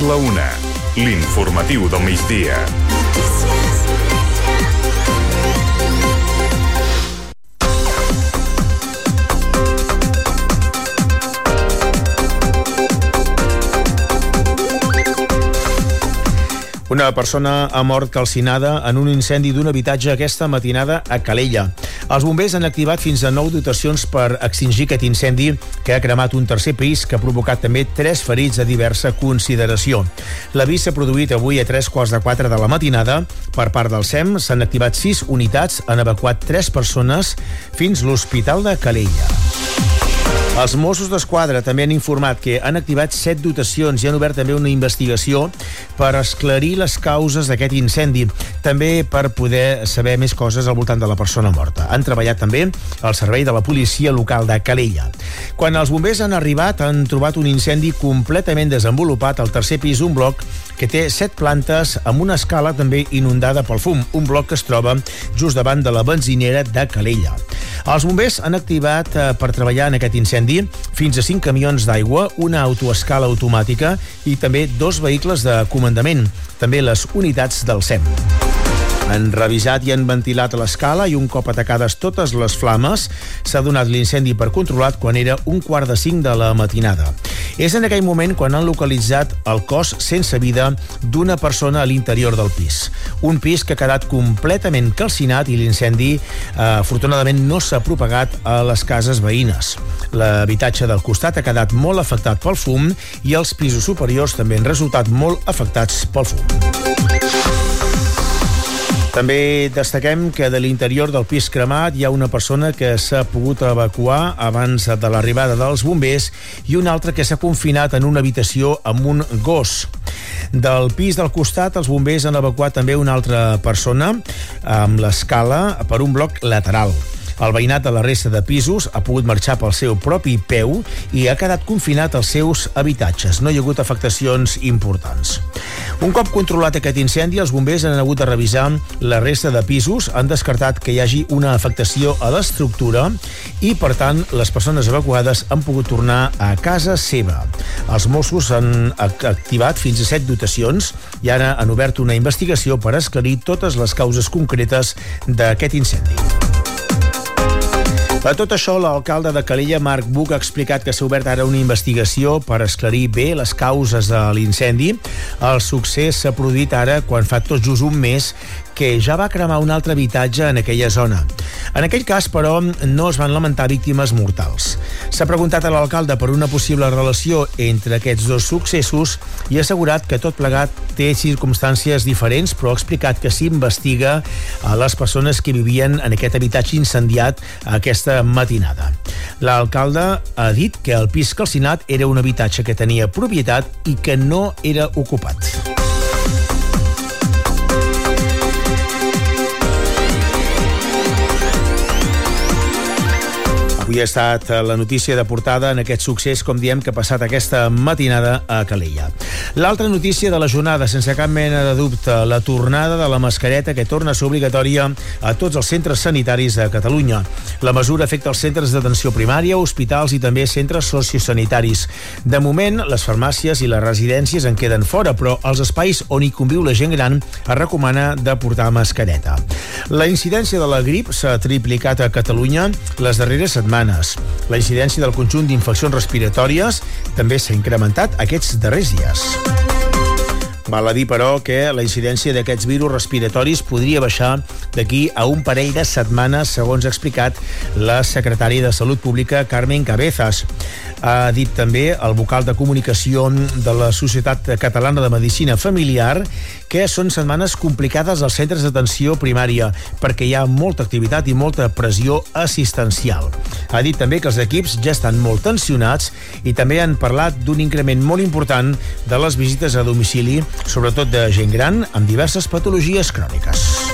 La una. L'informatiu del migdia. Una persona ha mort calcinada en un incendi d'un habitatge aquesta matinada a Calella. Els bombers han activat fins a nou dotacions per extingir aquest incendi que ha cremat un tercer pis que ha provocat també tres ferits de diversa consideració. L'avís s'ha produït avui a tres quarts de quatre de la matinada. Per part del SEM s'han activat sis unitats, han evacuat tres persones fins l'Hospital de Calella. Els Mossos d'Esquadra també han informat que han activat set dotacions i han obert també una investigació per esclarir les causes d'aquest incendi, també per poder saber més coses al voltant de la persona morta. Han treballat també al servei de la policia local de Calella. Quan els bombers han arribat, han trobat un incendi completament desenvolupat al tercer pis d'un bloc que té set plantes amb una escala també inundada pel fum, un bloc que es troba just davant de la benzinera de Calella. Els bombers han activat eh, per treballar en aquest incendi fins a 5 camions d'aigua, una autoescala automàtica i també dos vehicles de comandament, també les unitats del SEM. Han revisat i han ventilat l'escala i un cop atacades totes les flames s'ha donat l'incendi per controlat quan era un quart de cinc de la matinada. És en aquell moment quan han localitzat el cos sense vida d'una persona a l'interior del pis. Un pis que ha quedat completament calcinat i l'incendi, eh, afortunadament, no s'ha propagat a les cases veïnes. L'habitatge del costat ha quedat molt afectat pel fum i els pisos superiors també han resultat molt afectats pel fum. També destaquem que de l'interior del pis cremat hi ha una persona que s'ha pogut evacuar abans de l'arribada dels bombers i una altra que s'ha confinat en una habitació amb un gos. Del pis del costat, els bombers han evacuat també una altra persona amb l'escala per un bloc lateral. El veïnat de la resta de pisos ha pogut marxar pel seu propi peu i ha quedat confinat als seus habitatges. No hi ha hagut afectacions importants. Un cop controlat aquest incendi, els bombers han hagut de revisar la resta de pisos, han descartat que hi hagi una afectació a l'estructura i, per tant, les persones evacuades han pogut tornar a casa seva. Els Mossos han activat fins a set dotacions i ara han obert una investigació per esclarir totes les causes concretes d'aquest incendi. A tot això, l'alcalde de Calella, Marc Buc, ha explicat que s'ha obert ara una investigació per esclarir bé les causes de l'incendi. El succés s'ha produït ara quan fa tot just un mes que ja va cremar un altre habitatge en aquella zona. En aquell cas, però, no es van lamentar víctimes mortals. S'ha preguntat a l'alcalde per una possible relació entre aquests dos successos i ha assegurat que tot plegat té circumstàncies diferents, però ha explicat que s'investiga a les persones que vivien en aquest habitatge incendiat aquesta matinada. L'alcalde ha dit que el pis calcinat era un habitatge que tenia propietat i que no era ocupat. Avui ha estat la notícia de portada en aquest succés, com diem, que ha passat aquesta matinada a Calella. L'altra notícia de la jornada, sense cap mena de dubte, la tornada de la mascareta que torna a ser obligatòria a tots els centres sanitaris de Catalunya. La mesura afecta els centres d'atenció primària, hospitals i també centres sociosanitaris. De moment, les farmàcies i les residències en queden fora, però als espais on hi conviu la gent gran es recomana de portar mascareta. La incidència de la grip s'ha triplicat a Catalunya les darreres setmanes setmanes. La incidència del conjunt d'infeccions respiratòries també s'ha incrementat aquests darrers dies. Val a dir, però, que la incidència d'aquests virus respiratoris podria baixar d'aquí a un parell de setmanes, segons ha explicat la secretària de Salut Pública, Carmen Cabezas. Ha dit també el vocal de comunicació de la Societat Catalana de Medicina Familiar que són setmanes complicades als centres d'atenció primària perquè hi ha molta activitat i molta pressió assistencial. Ha dit també que els equips ja estan molt tensionats i també han parlat d'un increment molt important de les visites a domicili sobretot de gent gran amb diverses patologies cròniques.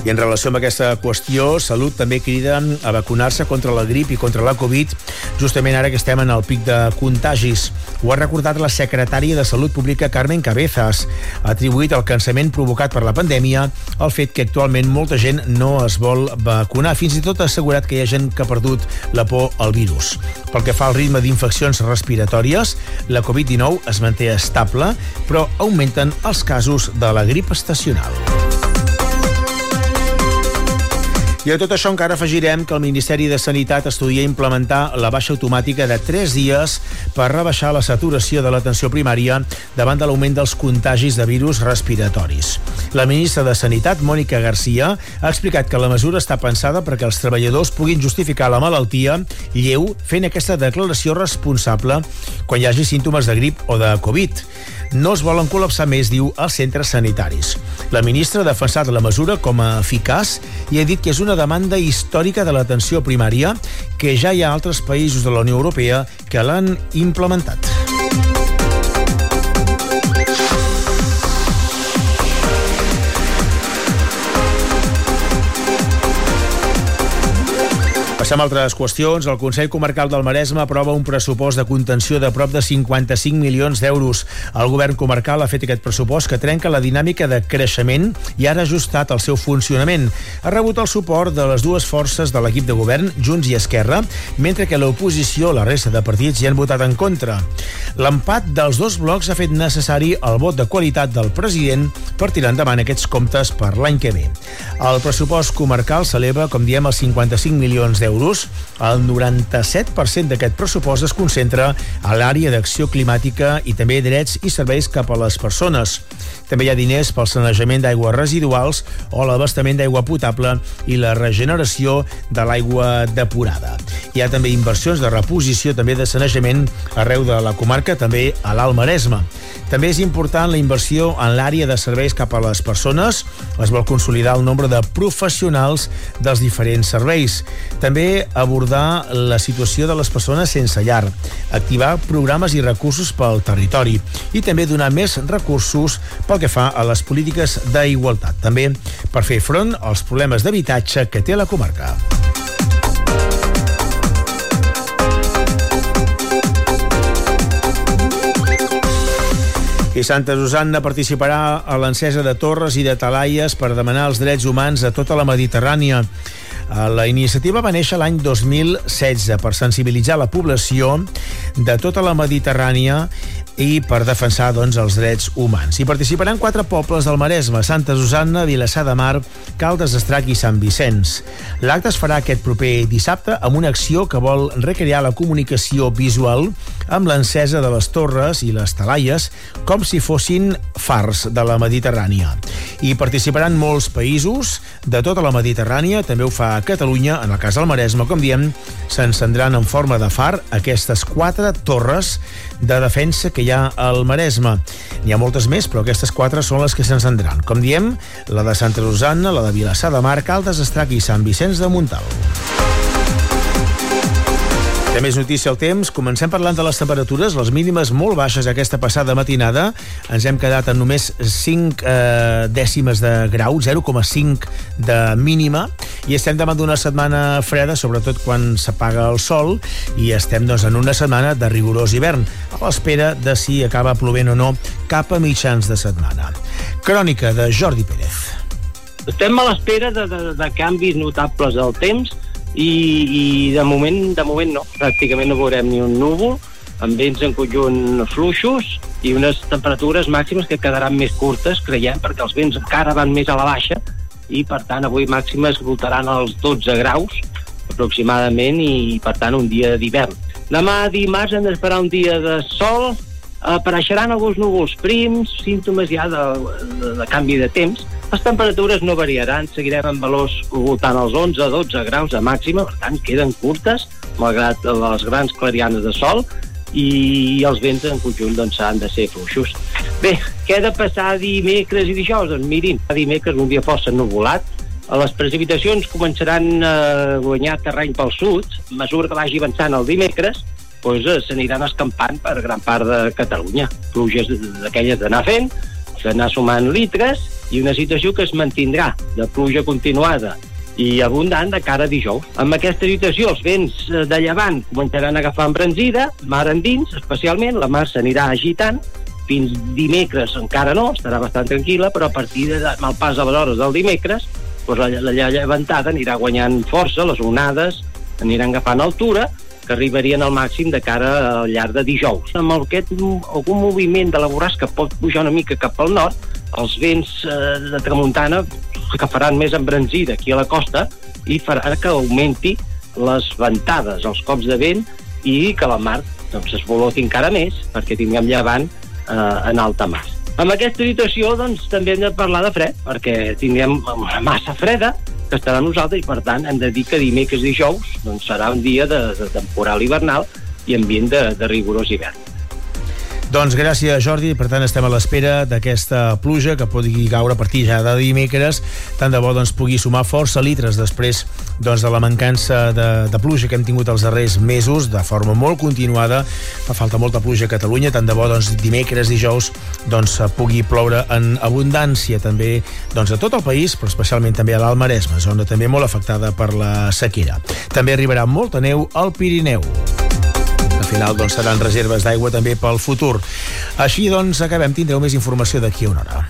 I en relació amb aquesta qüestió, Salut també crida a vacunar-se contra la grip i contra la Covid justament ara que estem en el pic de contagis. Ho ha recordat la secretària de Salut Pública Carmen Cabezas. Atribuït el cansament provocat per la pandèmia al fet que actualment molta gent no es vol vacunar. Fins i tot ha assegurat que hi ha gent que ha perdut la por al virus. Pel que fa al ritme d'infeccions respiratòries, la Covid-19 es manté estable, però augmenten els casos de la grip estacional. I a tot això encara afegirem que el Ministeri de Sanitat estudia implementar la baixa automàtica de 3 dies per rebaixar la saturació de l'atenció primària davant de l'augment dels contagis de virus respiratoris. La ministra de Sanitat, Mònica Garcia, ha explicat que la mesura està pensada perquè els treballadors puguin justificar la malaltia lleu fent aquesta declaració responsable quan hi hagi símptomes de grip o de Covid no es volen col·lapsar més, diu, els centres sanitaris. La ministra ha defensat la mesura com a eficaç i ha dit que és una demanda històrica de l'atenció primària que ja hi ha altres països de la Unió Europea que l'han implementat. Passem a altres qüestions. El Consell Comarcal del Maresme aprova un pressupost de contenció de prop de 55 milions d'euros. El govern comarcal ha fet aquest pressupost que trenca la dinàmica de creixement i ha ajustat el seu funcionament. Ha rebut el suport de les dues forces de l'equip de govern, Junts i Esquerra, mentre que l'oposició, la resta de partits, hi han votat en contra. L'empat dels dos blocs ha fet necessari el vot de qualitat del president per tirar endavant aquests comptes per l'any que ve. El pressupost comarcal s'eleva, com diem, als 55 milions d'euros euros, el 97% d'aquest pressupost es concentra a l'àrea d'acció climàtica i també drets i serveis cap a les persones. També hi ha diners pel sanejament d'aigües residuals o l'abastament d'aigua potable i la regeneració de l'aigua depurada. Hi ha també inversions de reposició també de sanejament arreu de la comarca, també a l'Alt Maresme. També és important la inversió en l'àrea de serveis cap a les persones. Es vol consolidar el nombre de professionals dels diferents serveis. També abordar la situació de les persones sense llar, activar programes i recursos pel territori i també donar més recursos pel que fa a les polítiques d'igualtat. També per fer front als problemes d'habitatge que té la comarca. I Santa Susanna participarà a l'encesa de torres i de talaies per demanar els drets humans a tota la Mediterrània. La iniciativa va néixer l'any 2016 per sensibilitzar la població de tota la Mediterrània i per defensar doncs, els drets humans. Hi participaran quatre pobles del Maresme, Santa Susanna, Vilassar de Mar, Caldes d'Estrac i Sant Vicenç. L'acte es farà aquest proper dissabte amb una acció que vol recrear la comunicació visual amb l'encesa de les torres i les talaies com si fossin fars de la Mediterrània. Hi participaran molts països de tota la Mediterrània, també ho fa Catalunya, en el cas del Maresme, com diem, s'encendran en forma de far aquestes quatre torres de defensa que hi ha al Maresme. N'hi ha moltes més, però aquestes quatre són les que s'encendran. Com diem, la de Santa Rosanna, la de Vilassar de Mar, Caldes, Estrac i Sant Vicenç de Montal. De més notícia al temps, comencem parlant de les temperatures, les mínimes molt baixes aquesta passada matinada. Ens hem quedat en només 5 eh, dècimes de grau, 0,5 de mínima, i estem davant d'una setmana freda, sobretot quan s'apaga el sol, i estem doncs, en una setmana de rigorós hivern, a l'espera de si acaba plovent o no cap a mitjans de setmana. Crònica de Jordi Pérez. Estem a l'espera de, de, de canvis notables del temps, i, i de moment de moment no, pràcticament no veurem ni un núvol amb vents en conjunt fluixos i unes temperatures màximes que quedaran més curtes, creiem, perquè els vents encara van més a la baixa i, per tant, avui màximes voltaran als 12 graus aproximadament i, per tant, un dia d'hivern. Demà dimarts hem d'esperar un dia de sol, apareixeran alguns núvols prims, símptomes ja de, de, de canvi de temps, les temperatures no variaran, seguirem amb valors voltant als 11-12 graus de màxima, per tant, queden curtes, malgrat les grans clarianes de sol, i els vents en conjunt doncs, han de ser fluixos. Bé, què ha de passar dimecres i dijous? Doncs mirin, dimecres un dia força nuvolat, les precipitacions començaran a guanyar terreny pel sud, a mesura que vagi avançant el dimecres, doncs eh, s'aniran escampant per gran part de Catalunya. Pluges d'aquelles d'anar fent, d'anar sumant litres, i una situació que es mantindrà de pluja continuada i abundant de cara a dijous. Amb aquesta situació, els vents eh, de llevant començaran a agafar embranzida, mar endins, especialment, la mar s'anirà agitant, fins dimecres encara no, estarà bastant tranquil·la, però a partir de, mal pas a les hores del dimecres, doncs la, la, la llevantada anirà guanyant força, les onades aniran agafant altura, que arribarien al màxim de cara al llarg de dijous. Amb aquest, algun moviment de la borrasca pot pujar una mica cap al nord, els vents eh, de tramuntana que faran més embranzida aquí a la costa i farà que augmenti les ventades, els cops de vent i que la mar doncs, es voloti encara més perquè tinguem llevant eh, en alta mar. Amb aquesta situació doncs, també hem de parlar de fred, perquè tinguem una massa freda que estarà a nosaltres i per tant hem de dir que dimecres i dijous doncs, serà un dia de, de temporal hivernal i ambient de, de rigorós hivern. Doncs gràcies, Jordi. Per tant, estem a l'espera d'aquesta pluja que pugui caure a partir ja de dimecres. Tant de bo doncs, pugui sumar força litres després doncs, de la mancança de, de pluja que hem tingut els darrers mesos de forma molt continuada. Fa falta molta pluja a Catalunya. Tant de bo doncs, dimecres, dijous doncs, pugui ploure en abundància també doncs, a tot el país, però especialment també a l'Alt Maresme, zona també molt afectada per la sequera. També arribarà molta neu al Pirineu final doncs, seran reserves d'aigua també pel futur. Així doncs acabem, tindreu més informació d'aquí a una hora.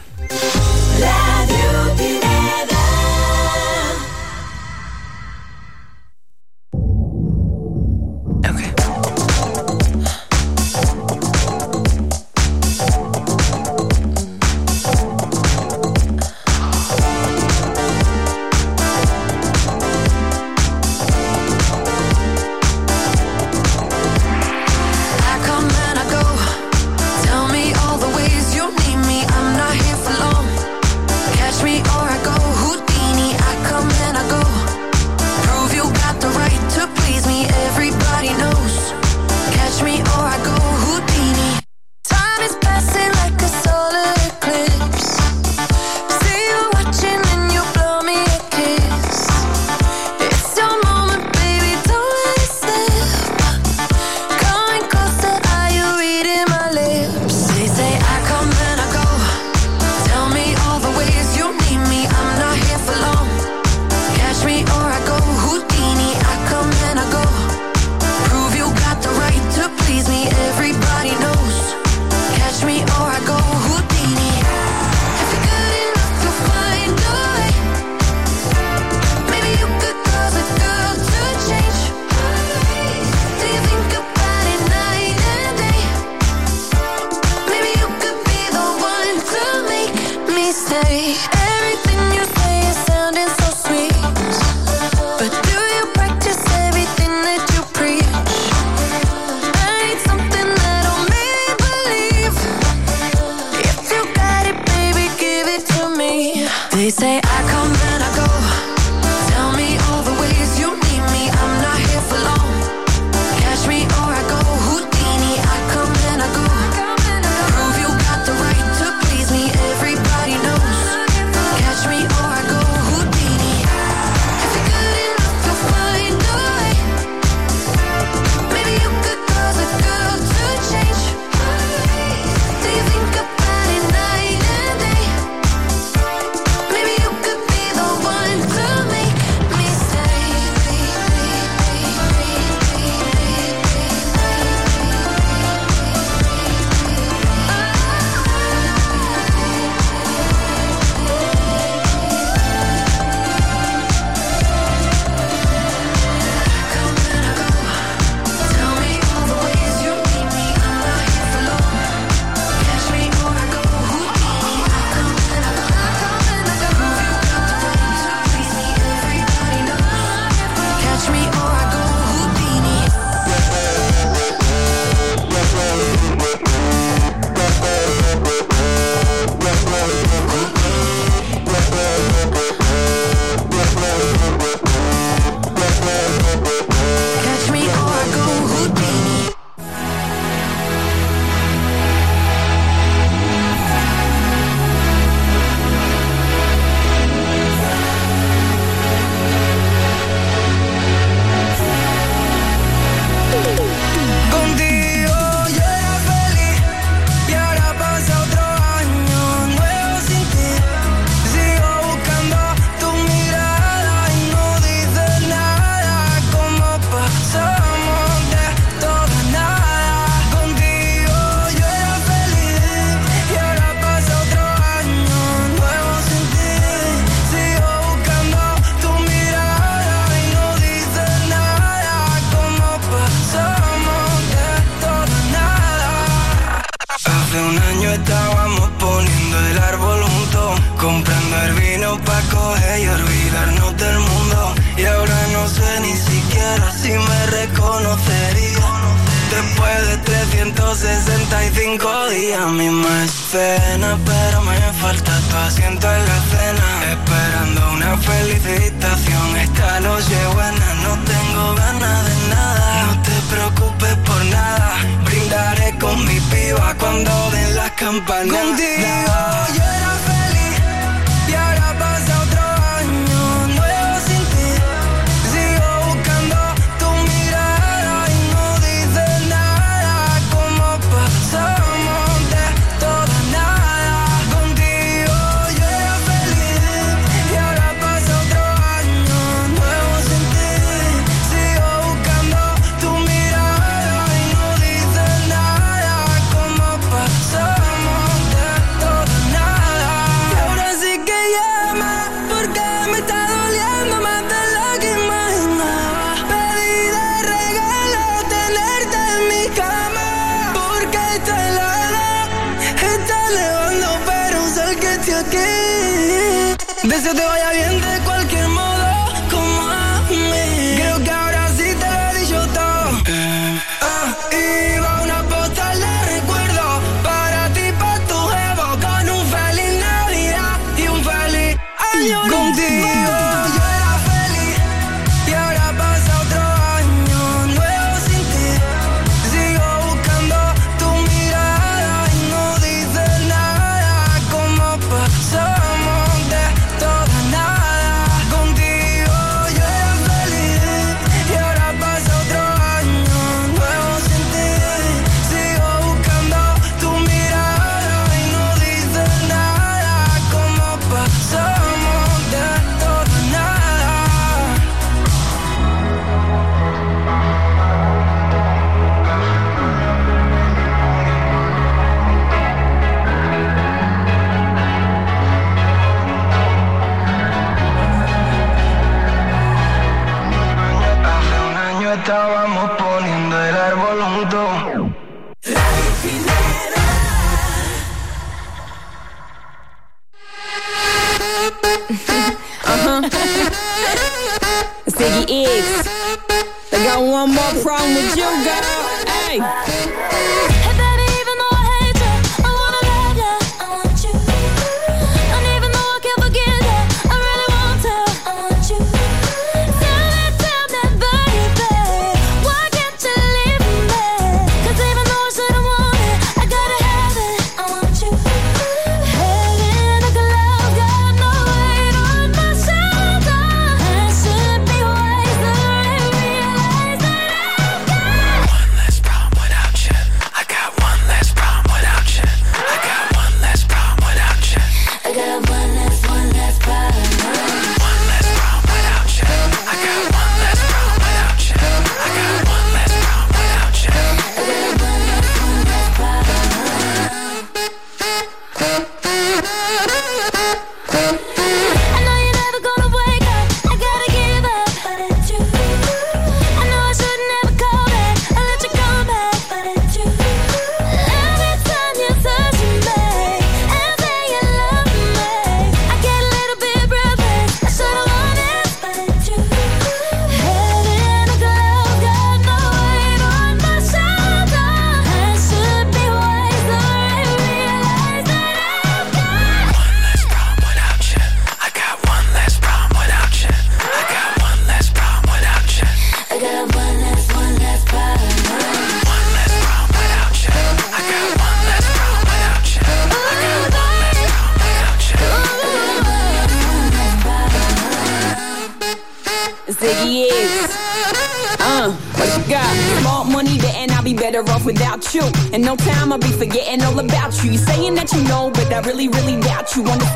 cena, pero me falta tu asiento en la cena. Esperando una felicitación, esta noche buena, no tengo ganas de nada. No te preocupes por nada, brindaré con mi piba cuando den las campanas. Contigo yo era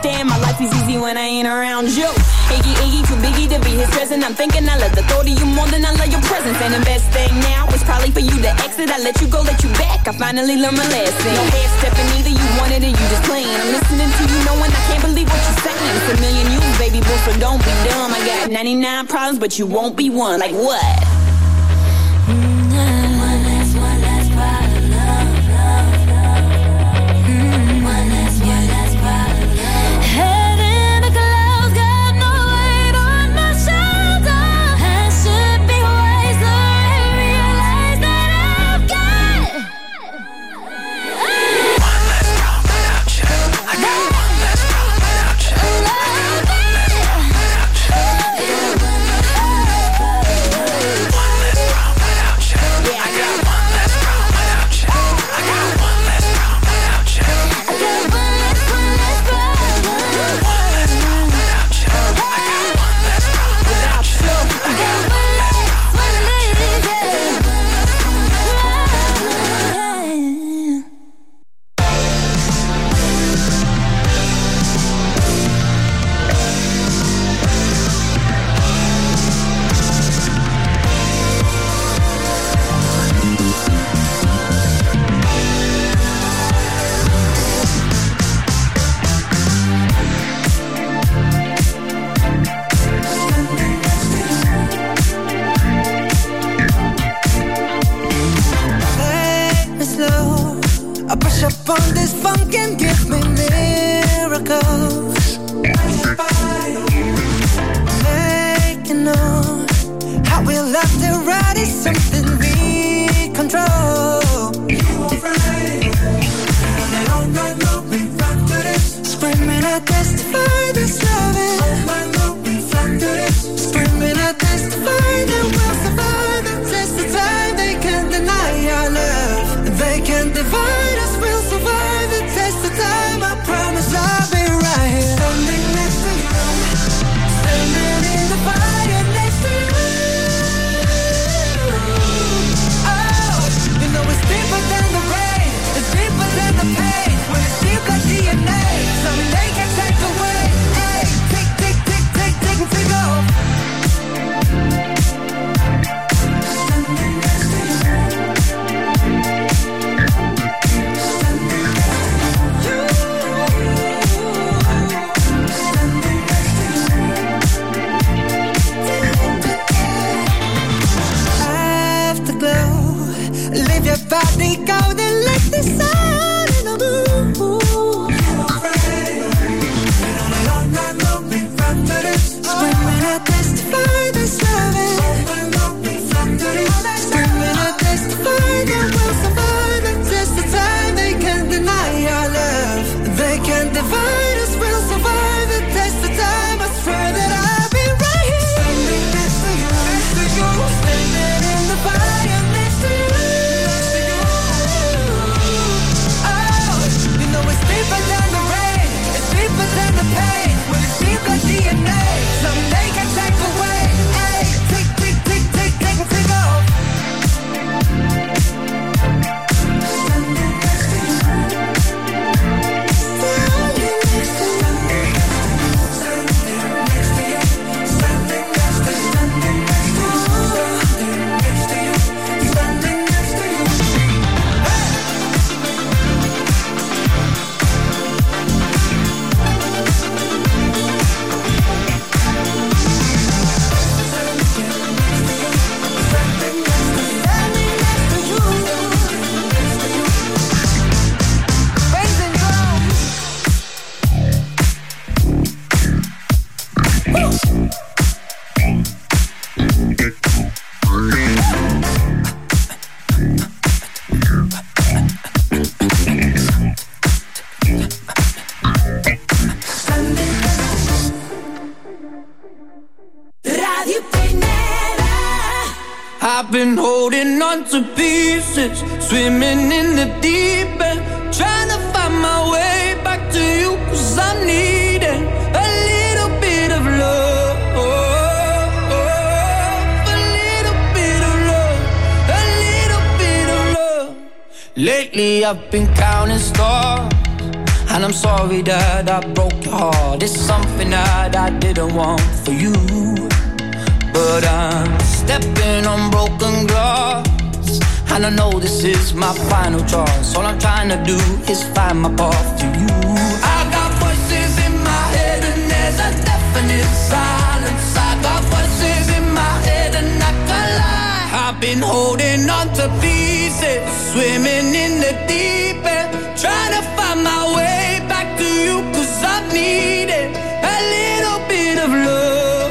understand my life is easy when I ain't around you. Iggy, Iggy, too biggie to be his present. I'm thinking I love the thought of you more than I love your presence. And the best thing now is probably for you to exit. I let you go, let you back. I finally learned my lesson. No half stepping either, you wanted it, you just playing. I'm listening to you knowing I can't believe what you're saying. It's a million you, baby boo, so don't be dumb. I got 99 problems, but you won't be one. Like what? on this funkin' distance, swimming in the deep end, trying to find my way back to you. Cause I'm needing a little bit of love, a little bit of love, a little bit of love. Lately, I've been counting stars. And I'm sorry that I broke your heart. It's something that I didn't want for you. But I'm stepping on broken glass and I know this is my final choice. All I'm trying to do is find my path to you. I got voices in my head, and there's a definite silence. I got voices in my head, and I can lie. I've been holding on to pieces, swimming in the deep end.